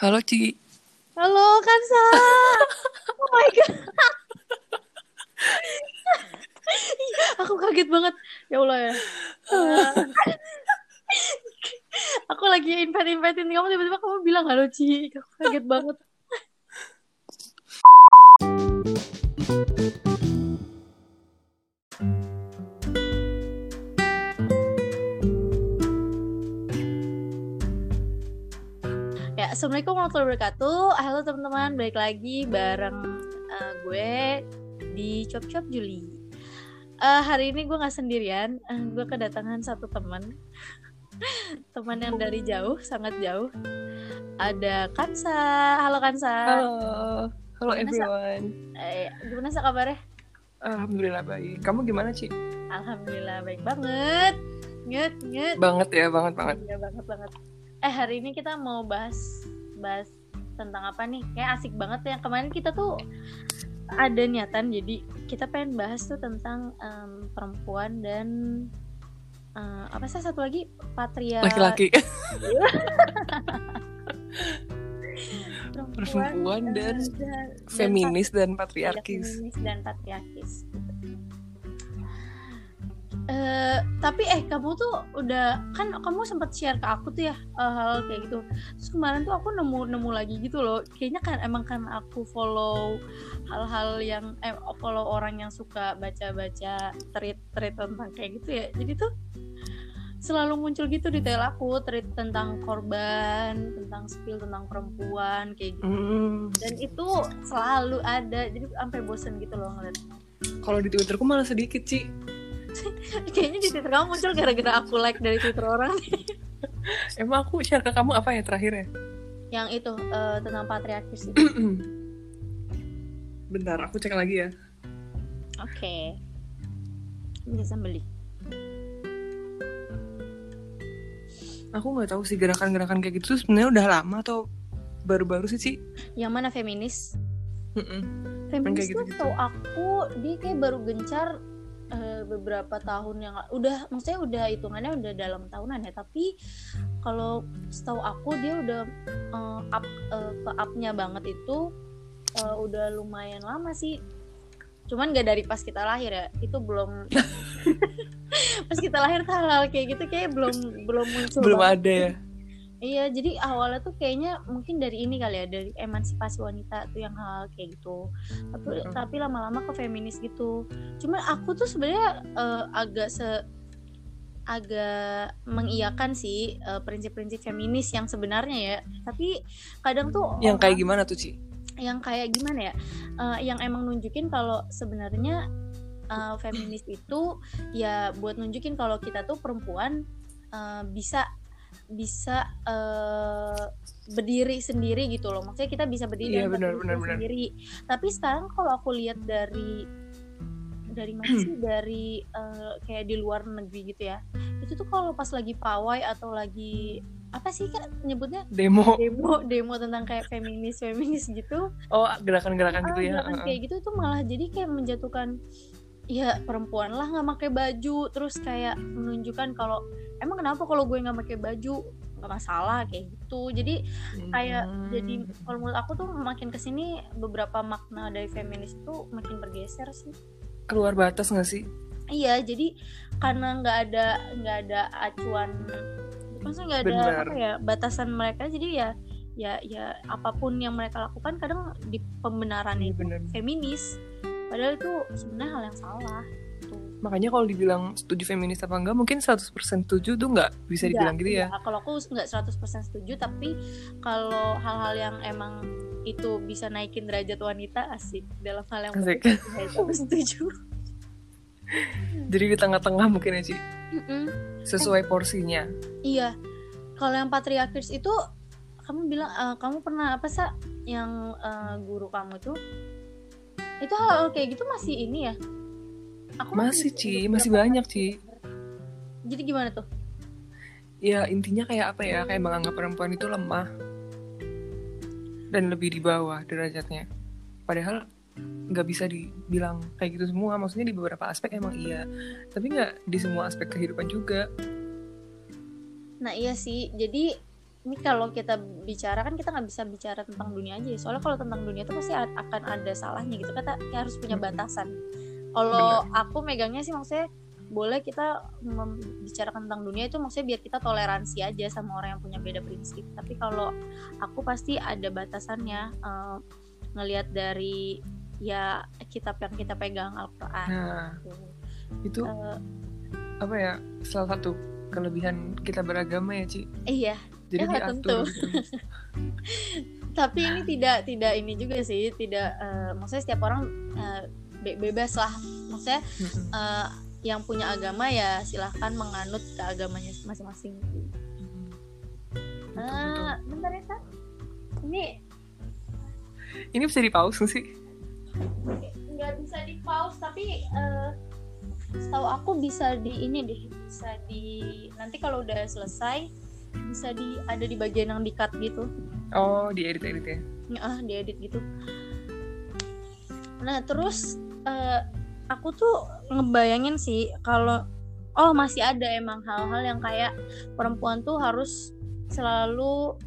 Halo Ci. Halo Kansa. oh my god. aku kaget banget. Ya Allah ya. Aku lagi invite-invitein kamu tiba-tiba kamu bilang halo Ci. Aku kaget banget. Assalamualaikum warahmatullahi wabarakatuh. Halo teman-teman, balik lagi bareng uh, gue di Chop Chop Juli. Uh, hari ini gue nggak sendirian, uh, gue kedatangan satu teman, teman yang dari jauh, sangat jauh. Ada Kansa, halo Kansa. Halo. Halo Gimana, Sa? everyone. Eh, gimana sih kabarnya? Alhamdulillah baik. Kamu gimana Ci? Alhamdulillah baik banget. Nget, nget. Banget ya, banget banget. Iya banget banget. Eh hari ini kita mau bahas bahas tentang apa nih? Kayak asik banget ya. Kemarin kita tuh ada niatan jadi kita pengen bahas tuh tentang em, perempuan dan eh, apa sih satu lagi patria Laki-laki. perempuan, Perempuan eh, dan dan Feminis dan patriarkis. feminis dan patriarkis gitu. Eh, tapi eh kamu tuh udah kan kamu sempat share ke aku tuh ya eh, hal kayak gitu. Terus kemarin tuh aku nemu nemu lagi gitu loh. Kayaknya kan emang kan aku follow hal-hal yang eh follow orang yang suka baca-baca tweet tweet tentang kayak gitu ya. Jadi tuh selalu muncul gitu di tel aku tweet tentang korban tentang spill tentang perempuan kayak gitu. Hmm. dan itu selalu ada jadi sampai bosen gitu loh ngeliat. Kalau di Twitterku malah sedikit Ci. kayaknya di twitter kamu muncul gara-gara aku like dari twitter orang Emang aku share ke kamu apa ya terakhir ya? yang itu eh, tentang patriarkis itu Bentar, aku cek lagi ya. oke bisa beli Aku nggak tahu sih gerakan-gerakan kayak gitu sebenarnya udah lama atau baru-baru sih Ci. yang mana feminis Mm-mm. feminis kayak tuh gitu-gitu. tau aku dia kayak baru gencar eh, beberapa tahun yang udah maksudnya udah hitungannya udah dalam tahunan ya tapi kalau setahu aku dia udah eh, up eh, ke upnya banget itu eh, udah lumayan lama sih cuman gak dari pas kita lahir ya itu belum pas kita lahir tuh hal-hal kayak gitu kayak belum belum muncul Belum banget. ada ya. Iya, jadi awalnya tuh kayaknya mungkin dari ini kali ya, dari emansipasi wanita tuh yang hal kayak gitu. Tapi Mm-mm. tapi lama-lama ke feminis gitu. Cuma aku tuh sebenarnya eh, agak se agak mengiyakan sih eh, prinsip-prinsip feminis yang sebenarnya ya. Tapi kadang tuh Yang kayak gimana tuh Ci? yang kayak gimana ya? Eh, yang emang nunjukin kalau sebenarnya eh, feminis itu ya buat nunjukin kalau kita tuh perempuan eh, bisa bisa eh, berdiri sendiri gitu loh. Maksudnya kita bisa berdiri Iya, dan benar, benar, benar. sendiri. Tapi sekarang kalau aku lihat dari dari mana sih dari eh, kayak di luar negeri gitu ya. Itu tuh kalau pas lagi pawai atau lagi apa sih kak nyebutnya Demo. demo demo tentang kayak feminis feminis gitu Oh, gerakan-gerakan gitu Ah, ya. gerakan kayak gitu tuh malah jadi kayak menjatuhkan ya perempuan lah nggak pakai baju. Terus kayak menunjukkan kalau emang kenapa kalau gue nggak pakai baju? Nggak masalah kayak gitu. Jadi kayak Hmm. jadi kalau menurut aku tuh makin ke sini beberapa makna dari feminis itu makin bergeser sih. Keluar batas nggak sih? iya jadi karena nggak ada nggak ada acuan maksudnya nggak ada apa ya batasan mereka jadi ya ya ya apa pun yang mereka lakukan kadang di pembenaran Iya itu feminis padahal itu sebenarnya hal yang salah gitu. Makanya kalau dibilang setuju feminis apa enggak, mungkin 100% setuju tuh nggak bisa Nggak, dibilang gitu ya. nggak. kalau aku nggak 100% setuju tapi kalau hal-hal yang emang itu bisa naikin derajat wanita asik dalam hal yang Asik. aku setuju Jadi di tengah-tengah mungkin ya, Ci. Mm-mm. Sesuai porsinya. Iya, kalau yang patriarkis itu kamu bilang eh, kamu pernah apa sih yang eh, guru kamu tuh itu hal kayak gitu masih ini ya? Aku Masih, udah Ci. Masih banyak, Ci. Jadi gimana tuh? Ya intinya kayak apa ya? Kayak menganggap perempuan itu lemah. Dan lebih di bawah derajatnya. Padahal nggak bisa dibilang kayak gitu semua. Maksudnya di beberapa aspek emang iya. Tapi nggak di semua aspek kehidupan juga. Nah iya sih, jadi ini kalau kita bicara kan kita nggak bisa bicara tentang dunia aja ya. soalnya kalau tentang dunia itu pasti akan ada salahnya gitu kita ya harus punya batasan kalau aku megangnya sih maksudnya boleh kita membicarakan tentang dunia itu maksudnya biar kita toleransi aja sama orang yang punya beda prinsip tapi kalau aku pasti ada batasannya eh, ngelihat dari ya kitab yang kita pegang Al-Quran Nah, gitu. itu Eh, apa ya? Salah satu kelebihan kita beragama ya, Ci. iya Jadi Ya, tentu. diatur gitu. tapi ini tidak tidak ini juga sih tidak eh, maksudnya setiap orang eh, be- bebas lah maksudnya eh, yang punya agama ya silahkan menganut ke agamanya masing-masing betul. Ah, bentar ya Sa. ini Ini bisa di pause nggak sih? nggak bisa di pause tapi eh, setahu aku bisa di ini deh bisa di nanti kalau udah selesai bisa di ada di bagian yang di cut gitu. Oh, di edit edit ya. ah diedit gitu. Nah terus eh, aku tuh ngebayangin sih kalau oh masih ada emang hal-hal yang kayak perempuan tuh harus selalu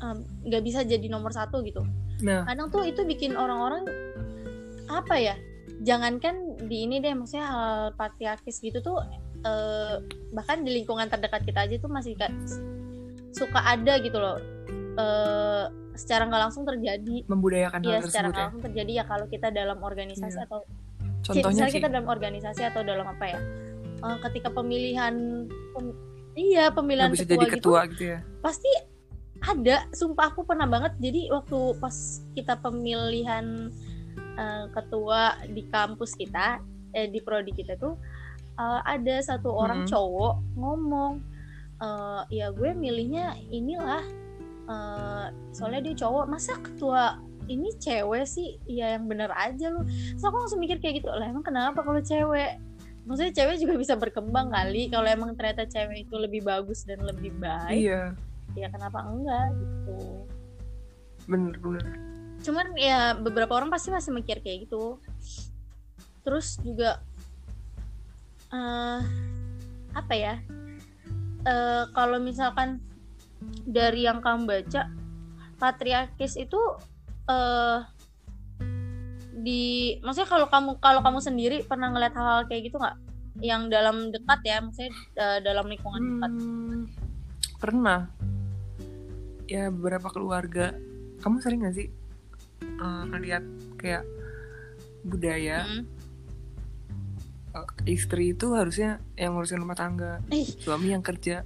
em, nggak bisa jadi nomor satu gitu. Nah, kadang tuh itu bikin orang-orang apa ya jangankan di ini deh maksudnya hal patriarkis gitu tuh eh, bahkan di lingkungan terdekat kita aja tuh masih kayak suka ada gitu loh eh, secara nggak langsung terjadi membudayakan ya hal secara tersebut nggak ya. langsung terjadi ya kalau kita dalam organisasi Iya. atau Contohnya sih. kita dalam organisasi atau dalam apa ya eh, ketika pemilihan pem- iya pemilihan ketua, jadi gitu ketua gitu ya. pasti ada sumpah aku pernah banget jadi waktu pas kita pemilihan eh, ketua di kampus kita eh di prodi kita tuh eh, ada satu orang Hmm. cowok ngomong eh, ya gue milihnya inilah eh, soalnya dia cowok masa ketua ini cewek sih? Ya yang bener aja lu. So aku langsung mikir kayak gitu lah emang kenapa kalau cewek? Maksudnya cewek juga bisa berkembang kali kalau emang ternyata cewek itu lebih bagus dan lebih baik Iya, ya kenapa enggak gitu. Bener bener. cuman ya beberapa orang pasti masih mikir kayak gitu. Terus juga eh apa ya eh kalau misalkan dari yang kamu baca patriarkis itu eh di maksudnya kalau kamu kalau kamu sendiri pernah ngeliat hal-hal kayak gitu nggak yang dalam dekat ya maksudnya eh, dalam lingkungan dekat Hmm, pernah. Ya beberapa keluarga. Kamu sering gak sih eh, ngeliat kayak budaya Mm. Eh, istri itu harusnya yang ngurusin rumah tangga, Ih, suami yang kerja.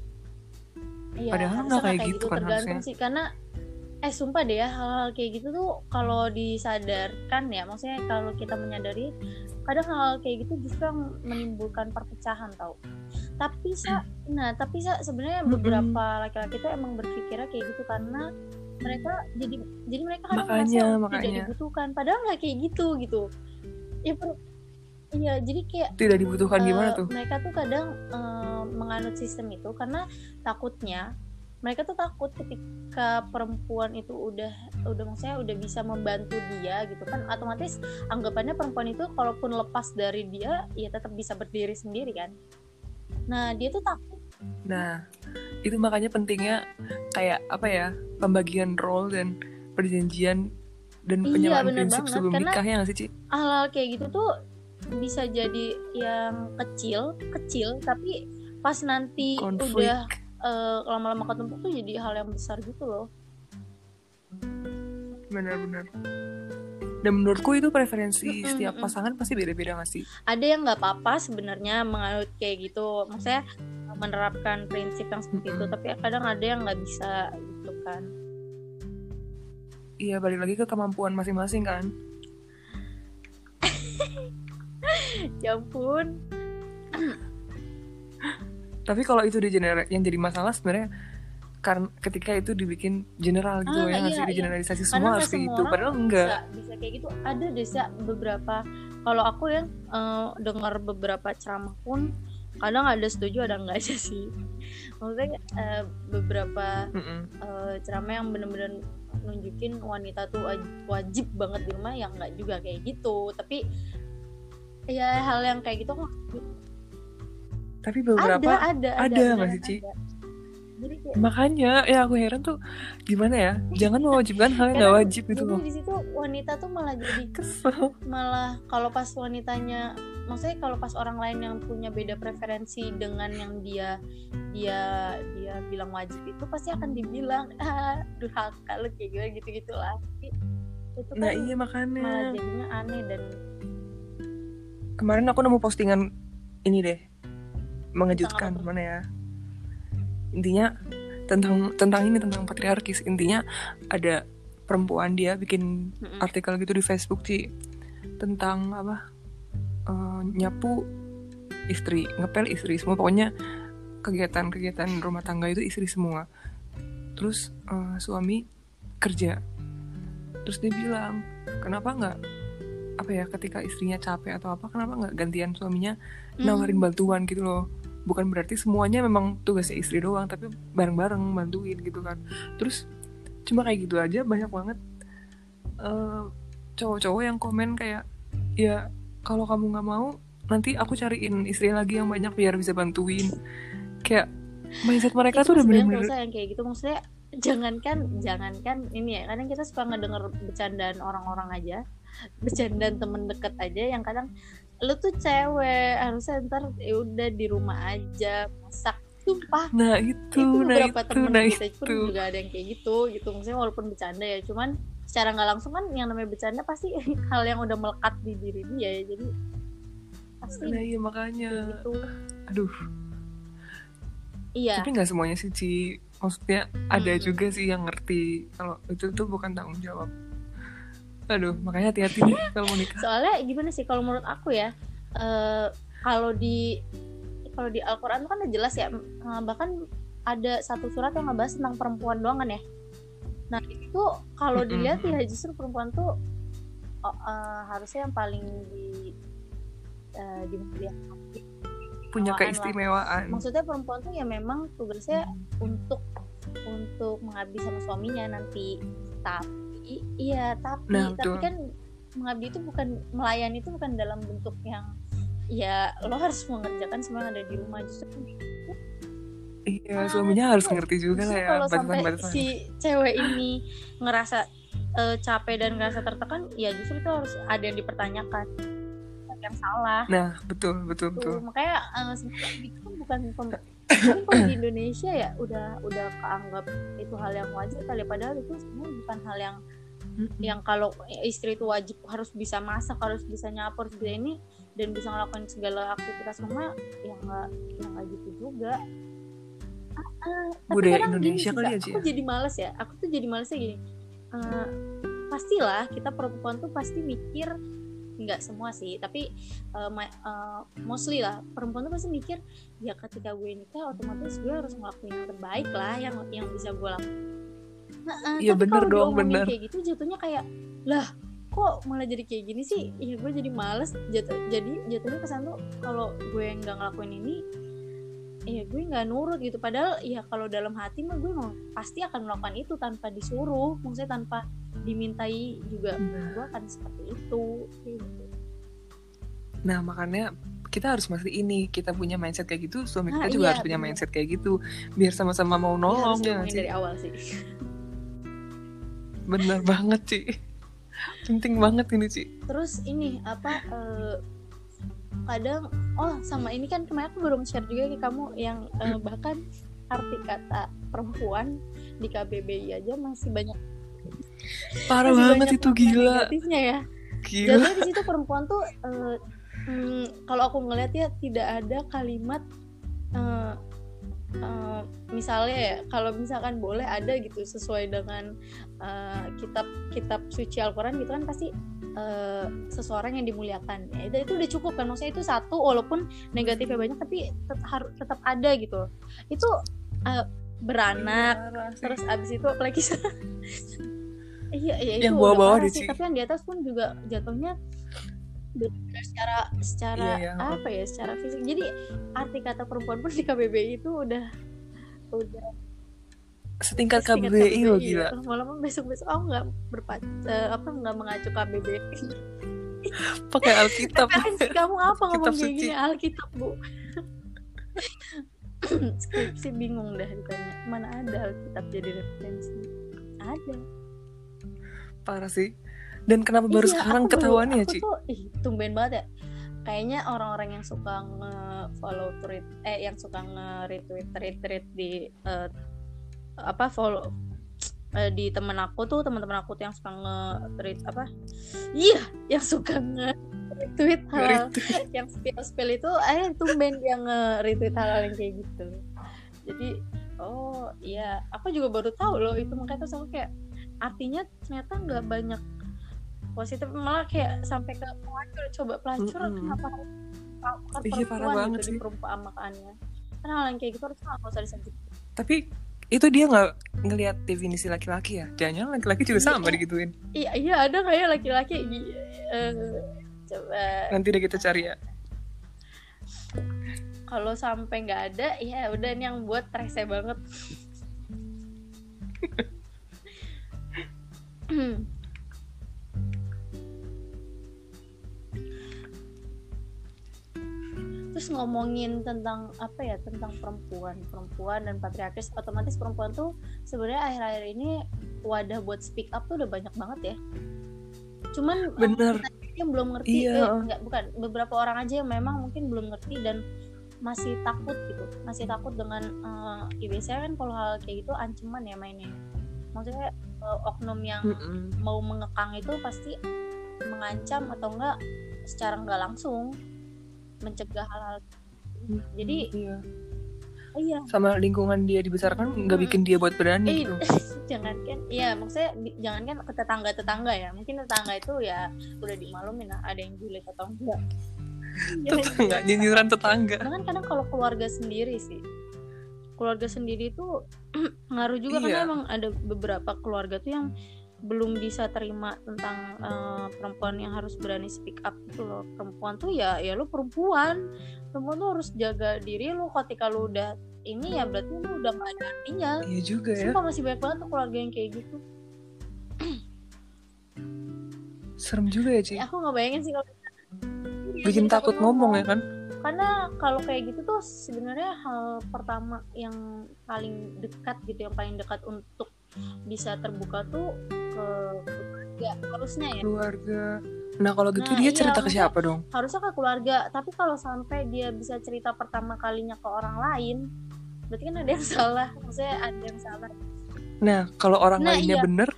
Iya, Padahal nggak nggak kayak gitu kan tergantung harusnya. sih karena eh sumpah deh ya hal-hal kayak gitu tuh kalau disadarkan ya maksudnya kalau kita menyadari kadang hal, -hal kayak gitu justru yang menimbulkan perpecahan tau tapi sa nah tapi sa sebenarnya Mm-mm. beberapa laki-laki tuh emang berpikirnya kayak gitu karena mereka jadi jadi mereka kadang Makanya, merasa tidak dibutuhkan padahal nggak kayak gitu gitu ya per- iya jadi kayak Tidak dibutuhkan Eh, gimana tuh? mereka tuh kadang eh, menganut sistem itu karena takutnya mereka tuh takut ketika perempuan itu udah udah maksudnya udah bisa membantu dia gitu kan otomatis anggapannya perempuan itu kalaupun lepas dari dia ya tetap bisa berdiri sendiri kan nah dia tuh takut Nah, itu makanya pentingnya kayak apa ya pembagian role dan perjanjian dan Iya, penyamaan bener prinsip banget, sebelum karena- nikah ya nggak sih Ci? hal-hal kayak gitu tuh bisa jadi yang kecil kecil tapi pas nanti Konflik. udah eh, lama-lama ketumpuk tuh jadi hal yang besar gitu loh Benar-benar. Dan menurutku itu preferensi Mm-mm, setiap mm-mm. pasangan pasti beda-beda nggak sih? ada yang nggak apa-apa sebenarnya menganut kayak gitu maksudnya menerapkan prinsip yang seperti itu Mm-mm. tapi kadang ada yang nggak bisa gitu kan Iya balik lagi ke kemampuan masing-masing kan. Ya ampun Tapi kalau itu di general yang jadi masalah sebenarnya karena ketika itu dibikin general gitu Ah, ya iya, iya. digeneralisasi Karena semua harus kayak semua gitu. Padahal enggak. bisa, bisa kayak gitu ada desa beberapa kalau aku yang eh, dengar beberapa ceramah pun kadang ada setuju ada enggak aja sih maksudnya eh, beberapa eh, ceramah yang bener-bener nunjukin wanita tuh waj- wajib banget di rumah yang nggak juga kayak gitu tapi ya hal yang kayak gitu kok. Tapi beberapa ada ada ada Ci? ada. jadi kayak makanya ya aku heran tuh gimana ya? Jangan mewajibkan hal yang nggak wajib gitu loh. di situ wanita tuh malah jadi kesel. malah kalau pas wanitanya maksudnya kalau pas orang lain yang punya beda preferensi dengan yang dia dia dia bilang wajib itu pasti akan dibilang ah durhaka lu kayak gitu gitu gitulah itu kan nah iya malah makanya jadinya aneh dan kemarin aku nemu postingan ini deh mengejutkan Tentang mana ya? Intinya tentang tentang ini tentang patriarkis. Intinya ada perempuan dia bikin Mm-mm. artikel gitu di Facebook sih tentang apa eh, nyapu istri ngepel istri semua. Pokoknya kegiatan-kegiatan rumah tangga itu istri semua. Terus eh, suami kerja. Terus dia bilang kenapa nggak apa ya ketika istrinya capek atau apa kenapa nggak gantian suaminya nawarin Hmm. bantuan gitu loh. Bukan berarti semuanya memang tugasnya istri doang tapi bareng-bareng bantuin gitu kan. Terus cuma kayak gitu aja banyak banget eh, cowok-cowok yang komen kayak ya kalau kamu nggak mau nanti aku cariin istri lagi yang banyak biar bisa bantuin. Kayak mindset mereka tuh udah bener-bener yang kayak gitu. Maksudnya jangankan jangankan ini ya kadang kita suka ngedenger bercandaan orang-orang aja bercandaan temen deket aja yang kadang lu tuh cewek harusnya ntar ya udah di rumah aja masak. Sumpah. Nah itu, itu nah beberapa itu temen nah kita pun itu. juga ada yang kayak gitu gitu. Maksudnya walaupun bercanda ya cuman secara nggak langsung kan yang namanya bercanda pasti hal yang udah melekat di diri dia ya jadi pasti nah iya makanya. gitu. Aduh. Iya. Tapi nggak semuanya sih Ci. Maksudnya ada Hmm. juga sih yang ngerti kalau itu tuh bukan tanggung jawab aduh makanya hati-hati nih kalau mau nikah. Soalnya gimana sih kalau menurut aku ya eh, kalau di kalau di Al-Quran tuh kan udah jelas ya eh, bahkan ada satu surat yang ngebahas tentang perempuan doang kan ya. Nah itu kalau dilihat ya justru perempuan tuh oh, eh, harusnya yang paling di eh, dimuliakan punya Keistimewaan lah. maksudnya perempuan tuh ya memang tugasnya untuk untuk mengabdi sama suaminya nanti. Tapi iya tapi Nah, tapi betul. kan mengabdi itu bukan melayani itu bukan dalam bentuk yang ya lo harus mengerjakan semua yang ada di rumah justru iya Ah, suaminya harus ngerti juga lah ya kalau sampai batasan-batasan. si cewek ini ngerasa eh, capek dan ngerasa tertekan ya justru itu harus ada yang dipertanyakan yang salah. Nah betul betul betul. Tuh, makanya eh, sebenarnya itu kan bukan pem- kalau di Indonesia ya udah udah keanggap itu hal yang wajar kali padahal itu sebenarnya bukan hal yang Mm-mm. yang kalau istri itu wajib harus bisa masak harus bisa nyapu harus bisa ini dan bisa ngelakuin segala aktivitas rumah ya nggak ya nggak gitu juga tapi Budaya gini Indonesia sih, kali Kak, ya, aku ya? jadi males ya aku tuh jadi malesnya gini Eh, pastilah kita perempuan tuh pasti mikir nggak semua sih tapi eh, ma- eh, mostly lah perempuan tuh pasti mikir ya ketika gue nikah otomatis gue harus ngelakuin yang terbaik lah yang yang bisa gue lakukan Iya, bener kalau dong, bener. kayak gitu jatuhnya kayak lah kok malah jadi kayak gini sih iya gue jadi males jatuh jadi jatuhnya kesan tuh kalau gue nggak ngelakuin ini ya gue nggak nurut gitu padahal ya kalau dalam hati mah gue mau pasti akan melakukan itu tanpa disuruh maksudnya tanpa dimintai juga Nah, gue akan seperti itu gitu. nah makanya kita harus mesti ini kita punya mindset kayak gitu suami Ah, kita juga iya, harus punya bener. mindset kayak gitu biar sama-sama mau Ini nolong harus ya nggak sih dari awal sih bener banget sih penting banget ini sih terus ini apa eh, kadang oh sama ini kan kemarin aku belum share juga ke kamu yang eh, bahkan arti kata perempuan di KBBI aja masih banyak parah masih banget banyak itu gila. negatifnya ya. Gila. Jatuhnya di situ perempuan tuh eh, hmm, kalau aku ngeliat ya tidak ada kalimat eh, eh, misalnya ya kalau misalkan boleh ada gitu sesuai dengan eh, kitab kitab suci Al-Quran gitu kan pasti eh, seseorang yang dimuliakan. Ya, itu, itu udah cukup kan maksudnya itu satu walaupun negatifnya banyak tapi tetap harus tetap ada gitu. Itu eh, beranak Parah terus abis itu apalagi iya iya itu Yang bawah-bawah sih tapi yang di atas pun juga jatuhnya benar secara secara Iya, iya. apa ya secara fisik. Jadi arti kata perempuan pun di KBBI itu udah udah setingkat setingkat KBBI loh gila. Lama-lama besok-besok aku nggak berpac eh, apa nggak mengacu KBBI pakai Alkitab. Referensi kamu apa ngomong kayak gini? Alkitab bu. Skripsi bingung dah ditanya mana ada Alkitab jadi referensi? Ada. Parah sih dan kenapa baru Iya, sekarang aku baru- ketahuannya aku Ci? tuh ih tumben banget ya. Kayaknya orang-orang yang suka nge-follow tweet eh yang suka nge-retweet retweet di eh, apa follow eh, di temen aku tuh teman-teman aku tuh yang suka nge-tweet apa? Iya yang suka nge-retweet hal Nge-retweet. yang spill spill itu eh tumben dia nge-retweet hal yang kayak gitu. Jadi oh iya. Aku juga baru tahu loh itu makanya terus aku kayak artinya ternyata nggak banyak positif malah kayak sampai ke pelacur. Coba pelacur Mm-mm. kenapa harus kan Iya, parah perempuan banget gitu sih. perumpamaannya kan hal yang kayak gitu harus nggak usah disentuh. Tapi itu dia nggak ngelihat definisi laki-laki ya? Jangan laki-laki juga sama digituin. Iya iya ada kayak laki-laki eh, coba. Nanti deh kita cari ya. Kalau sampai nggak ada ya udah ini yang buat rese banget terus ngomongin tentang apa ya tentang perempuan perempuan dan patriarkis otomatis perempuan tuh sebenarnya akhir-akhir ini wadah buat speak up tuh udah banyak banget ya cuman eh, bener yang belum ngerti Iya. eh, enggak bukan beberapa orang aja yang memang mungkin belum ngerti dan masih takut gitu masih takut dengan eh, ya biasanya kan kalau hal kayak gitu ancaman ya mainnya maksudnya eh, oknum yang Mm-mm. mau mengekang itu pasti mengancam atau enggak secara enggak langsung mencegah hal-hal jadi Iya. oh iya sama lingkungan dia dibesarkan nggak Mm. bikin dia buat berani Eh, gitu jangan kan iya maksudnya jangan kan ke tetangga tetangga ya mungkin tetangga itu ya udah dimaklumin lah ada yang julid atau enggak Iya, tetangga iya. nyinyiran tetangga kan kadang kalau keluarga sendiri sih keluarga sendiri itu ngaruh juga Iya. karena emang ada beberapa keluarga tuh yang belum bisa terima tentang eh, perempuan yang harus berani speak up gitu loh. Perempuan tuh ya ya lu perempuan. Perempuan tuh harus jaga diri lu. Ketika lu udah ini ya berarti lu udah gak ada artinya. Iya juga ya. Sumpah masih banyak banget tuh keluarga yang kayak gitu. Serem juga ya Ci. Ya, aku nggak bayangin sih kalau Iya, bikin jadi takut ngomong. ya kan? Karena kalau kayak gitu tuh sebenarnya hal pertama yang paling dekat gitu yang paling dekat untuk bisa terbuka tuh ke keluarga harusnya ya. Keluarga. Nah kalau gitu Nah, dia iya, cerita ke siapa dong? harusnya ke keluarga. Tapi kalau sampai dia bisa cerita pertama kalinya ke orang lain berarti kan ada yang salah. Maksudnya ada yang salah. Nah kalau orang Nah, lainnya iya. bener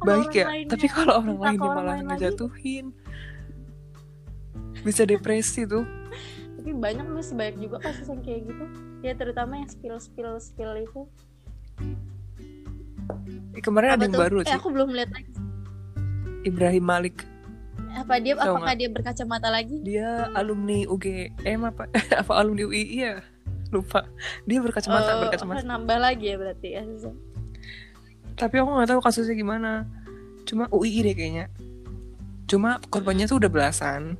baik orang ya. lainnya tapi kalau orang orang malah lain lagi. ngejatuhin bisa depresi tuh. Tapi banyak masih banyak juga kasus yang kayak gitu. Ya terutama yang spill spill spill itu Eh, kemarin ada Apa yang tuh? baru eh, sih. aku belum lihat lagi. Ibrahim Malik. Apa dia Tahu apakah dia berkacamata lagi? Dia alumni UGM apa? Apa alumni UI ya? Lupa. Dia berkacamata Oh, berkacamata. nambah lagi ya berarti ya tapi aku nggak tahu kasusnya gimana. Cuma UI deh kayaknya. Cuma korbannya tuh udah belasan.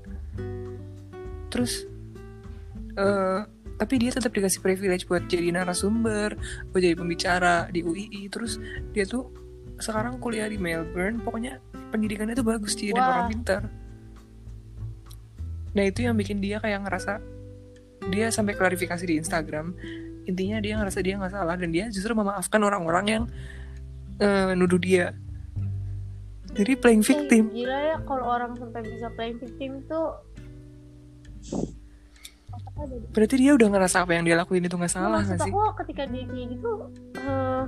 Terus eh tapi dia tetap dikasih privilege buat jadi narasumber buat jadi pembicara di UII terus dia tuh sekarang kuliah di Melbourne. Pokoknya pendidikannya tuh bagus dia dan orang pintar. Nah itu yang bikin dia kayak ngerasa dia sampai klarifikasi di Instagram. Intinya dia ngerasa dia nggak salah dan dia justru memaafkan orang-orang yang eh, nuduh dia. Jadi playing victim. Eh, gila ya kalau orang sampai bisa playing victim tuh berarti dia udah ngerasa apa yang dia lakuin itu nggak salah Maksud nggak sih? aku ketika dia kayak gitu eh,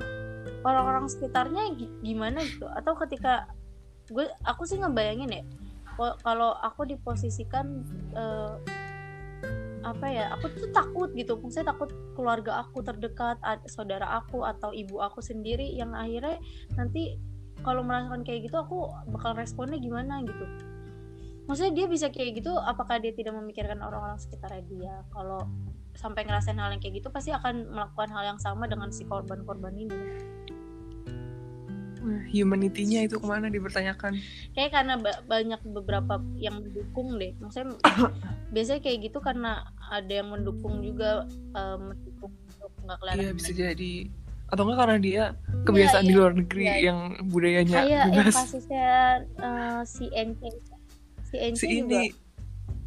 orang-orang sekitarnya gi- gimana gitu? Atau ketika gue aku sih ngebayangin ya kalau aku diposisikan eh, apa ya aku tuh takut gitu. Maksudnya takut keluarga aku terdekat saudara aku atau ibu aku sendiri yang akhirnya nanti kalau merasakan kayak gitu aku bakal responnya gimana gitu maksudnya dia bisa kayak gitu apakah dia tidak memikirkan orang-orang sekitarnya dia? Kalau sampai ngerasain hal yang kayak gitu pasti akan melakukan hal yang sama dengan si korban-korban ini. Wah, humanity-nya itu ke mana dipertanyakan? Kayak karena ba- banyak beberapa yang mendukung deh. Maksudnya biasanya kayak gitu karena ada yang mendukung juga eh, mendukung untuk nggak kelihatan iya bisa jadi. Atau enggak karena dia kebiasaan iya, di luar negeri iya. yang budayanya kayak yang kasusnya eh, si NK si si juga ini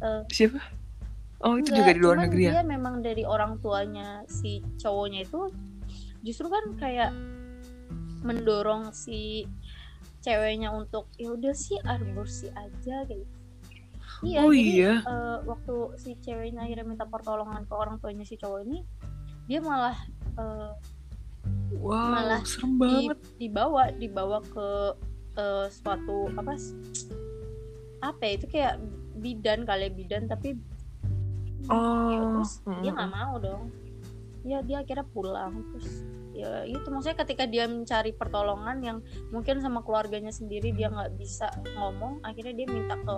eh, siapa Oh itu Enggak, juga di luar negeri ya? dia memang dari orang tuanya si cowoknya itu justru kan kayak mendorong si ceweknya untuk ya udah sih aborsi aja kayak gitu. Iya, Oh jadi iya. eh, waktu si ceweknya akhirnya minta pertolongan ke orang tuanya si cowok ini, dia malah eh, Wow, malah serem di- banget. dibawa dibawa ke eh, suatu apa apa ya, itu kayak bidan kali ya, bidan tapi ya, Oh, terus dia mm, nggak mau dong. Ya dia akhirnya pulang terus ya itu maksudnya ketika dia mencari pertolongan yang mungkin sama keluarganya sendiri dia nggak bisa ngomong akhirnya dia minta ke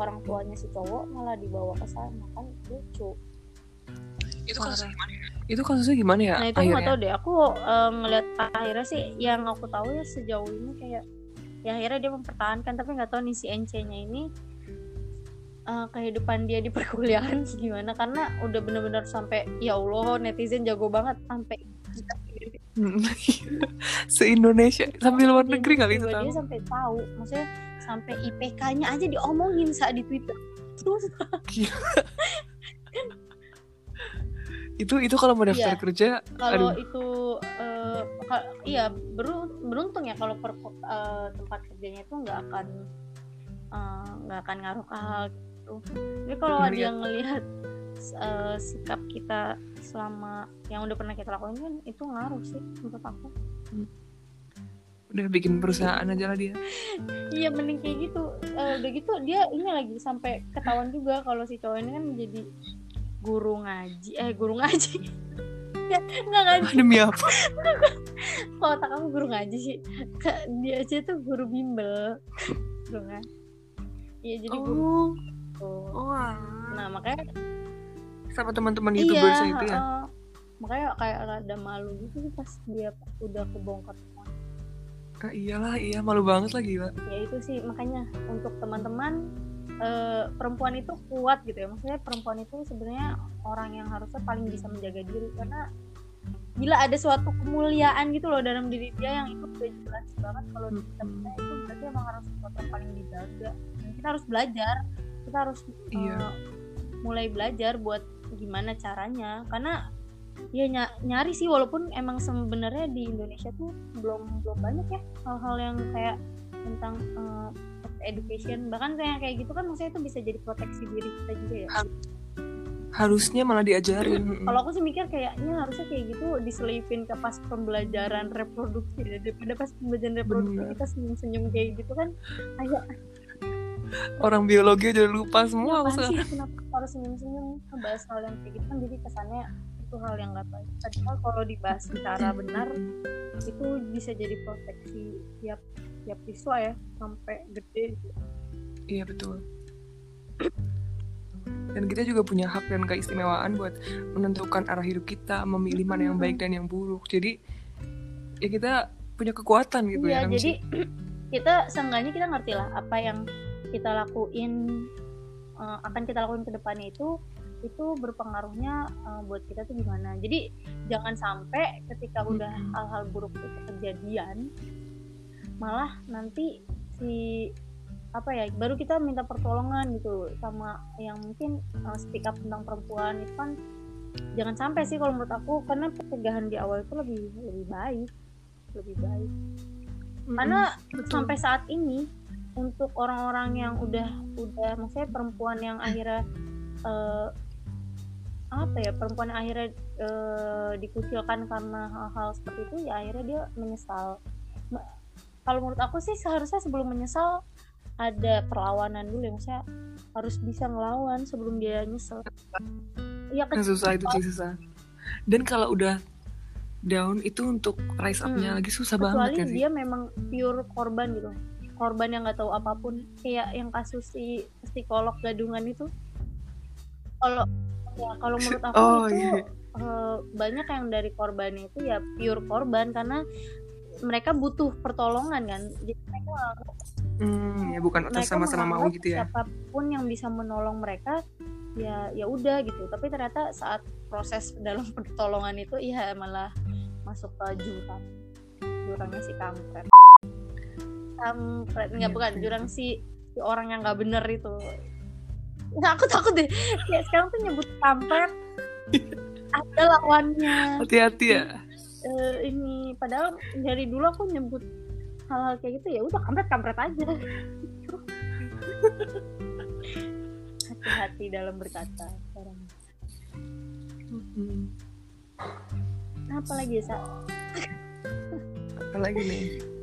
orang tuanya si cowok malah dibawa ke sana kan lucu. Itu kasusnya gimana ya? Itu kasusnya gimana ya? nah itu aku nggak tahu deh aku eh, ngeliat akhirnya sih yang aku tahu ya sejauh ini kayak ya akhirnya dia mempertahankan tapi nggak tahu nih si NC-nya ini eh, kehidupan dia di perkuliahan gimana? Karena udah bener-bener sampai ya Allah netizen jago banget sampai Se Indonesia sampai luar Iya, negeri kali itu dia sampai tahu. Maksudnya sampai IPK-nya aja diomongin saat di Twitter. Itu itu kalau mau daftar Iya. kerja, kalau Aduh. itu eh, ka- iya beru- beruntung ya kalau per- eh, tempat kerjanya itu nggak akan eh, nggak akan ngaruh ke hal gitu tapi kalau Ngeliat. dia ngelihat eh, sikap kita selama yang udah pernah kita lakuin kan itu ngaruh sih menurut aku udah bikin perusahaan aja lah dia. iya mending kayak gitu Eh, udah gitu dia ini lagi sampai ketahuan juga kalau si cowok ini kan jadi guru ngaji eh guru ngaji nggak ngaji Demi apa? otak kamu guru ngaji sih dia aja tuh guru bimbel guru ngaji iya jadi guru Oh, gitu. oh alah. nah makanya sama teman-teman iya youtuber itu ya. heeh. makanya kayak rada malu gitu sih pas dia udah kebongkar semua Ah, iyalah, iya malu banget lah gila. ya itu sih makanya untuk teman-teman eh, perempuan itu kuat gitu ya. Maksudnya perempuan itu sebenarnya orang yang harusnya paling bisa menjaga diri. Karena bila ada suatu kemuliaan gitu loh dalam diri dia yang itu udah jelas banget kalau di kita Hmm. itu berarti emang harus sesuatu yang paling dijaga. Dan kita harus belajar. Kita harus eh, Iya. mulai belajar buat gimana caranya. Karena ya ny- nyari sih walaupun emang sebenarnya di Indonesia tuh belum belum banyak ya hal-hal yang kayak tentang eh, education bahkan kayak kayak gitu kan maksudnya itu bisa jadi proteksi diri kita juga ya Harusnya malah diajarin. kalau aku sih mikir kayaknya harusnya kayak gitu diselipin ke pas pembelajaran reproduksi ya. daripada pas pembelajaran reproduksi Bener. kita senyum-senyum kayak gitu kan kayak Orang biologi udah lupa semua apaan sekarang. sih kenapa harus senyum-senyum ngebahas hal yang kayak gitu kan jadi kesannya itu hal yang nggak baik padahal kalau dibahas secara benar itu bisa jadi proteksi tiap tiap siswa ya sampai gede gitu. Iya betul. Dan kita juga punya hak dan keistimewaan buat menentukan arah hidup kita, memilih mana yang baik dan yang buruk. Jadi ya kita punya kekuatan gitu Iya, ya. jadi kita seenggaknya kita ngerti lah apa yang kita lakuin eh, akan kita lakuin ke depannya itu itu berpengaruhnya eh, buat kita tuh gimana. Jadi jangan sampai ketika udah hal-hal buruk itu kejadian malah nanti si apa ya baru kita minta pertolongan gitu sama yang mungkin eh, speak up tentang perempuan itu kan jangan sampai sih kalau menurut aku karena pencegahan di awal itu lebih lebih baik lebih baik karena Betul. sampai saat ini untuk orang-orang yang udah udah maksudnya perempuan yang akhirnya eh, apa ya perempuan yang akhirnya eh, dikucilkan karena hal-hal seperti itu ya akhirnya dia menyesal Ma- kalau menurut aku sih seharusnya sebelum menyesal ada perlawanan dulu ya maksudnya harus bisa ngelawan sebelum dia nyesel Iya Yang susah itu sih susah. Dan kalau udah down itu untuk rise up-nya Hmm. lagi susah kecuali banget ya sih. dia memang pure korban gitu korban yang nggak tahu apa pun kayak yang kasus si psikolog gadungan itu kalau ya kalau menurut aku Oh, itu iya. eh, banyak yang dari korbannya itu ya pure korban karena mereka butuh pertolongan kan jadi mereka Hmm, ya bukan atas sama-sama mau gitu ya. siapa pun yang bisa menolong mereka ya ya udah gitu tapi ternyata saat proses dalam pertolongan itu ya malah masuk ke jurang jurangnya si kampret kampret nggak Iya, bukan iya. jurang si si orang yang nggak bener itu Nggak, aku takut deh. Kayak sekarang tuh nyebut kampret ada lawannya. Hati-hati ya. Eh, ini padahal dari dulu aku nyebut hal-hal kayak gitu ya udah kampret kampret aja. Hati-hati dalam berkata sekarang. Hmm. apa lagi sa? Apa lagi nih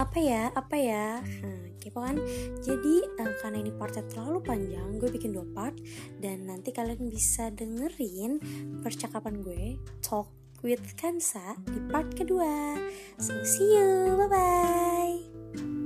apa ya? Apa ya? Nah, kepo kan. Jadi eh, karena ini partnya terlalu panjang gue bikin dua part dan nanti kalian bisa dengerin percakapan gue talk with Kansa di part kedua. So see you. Bye bye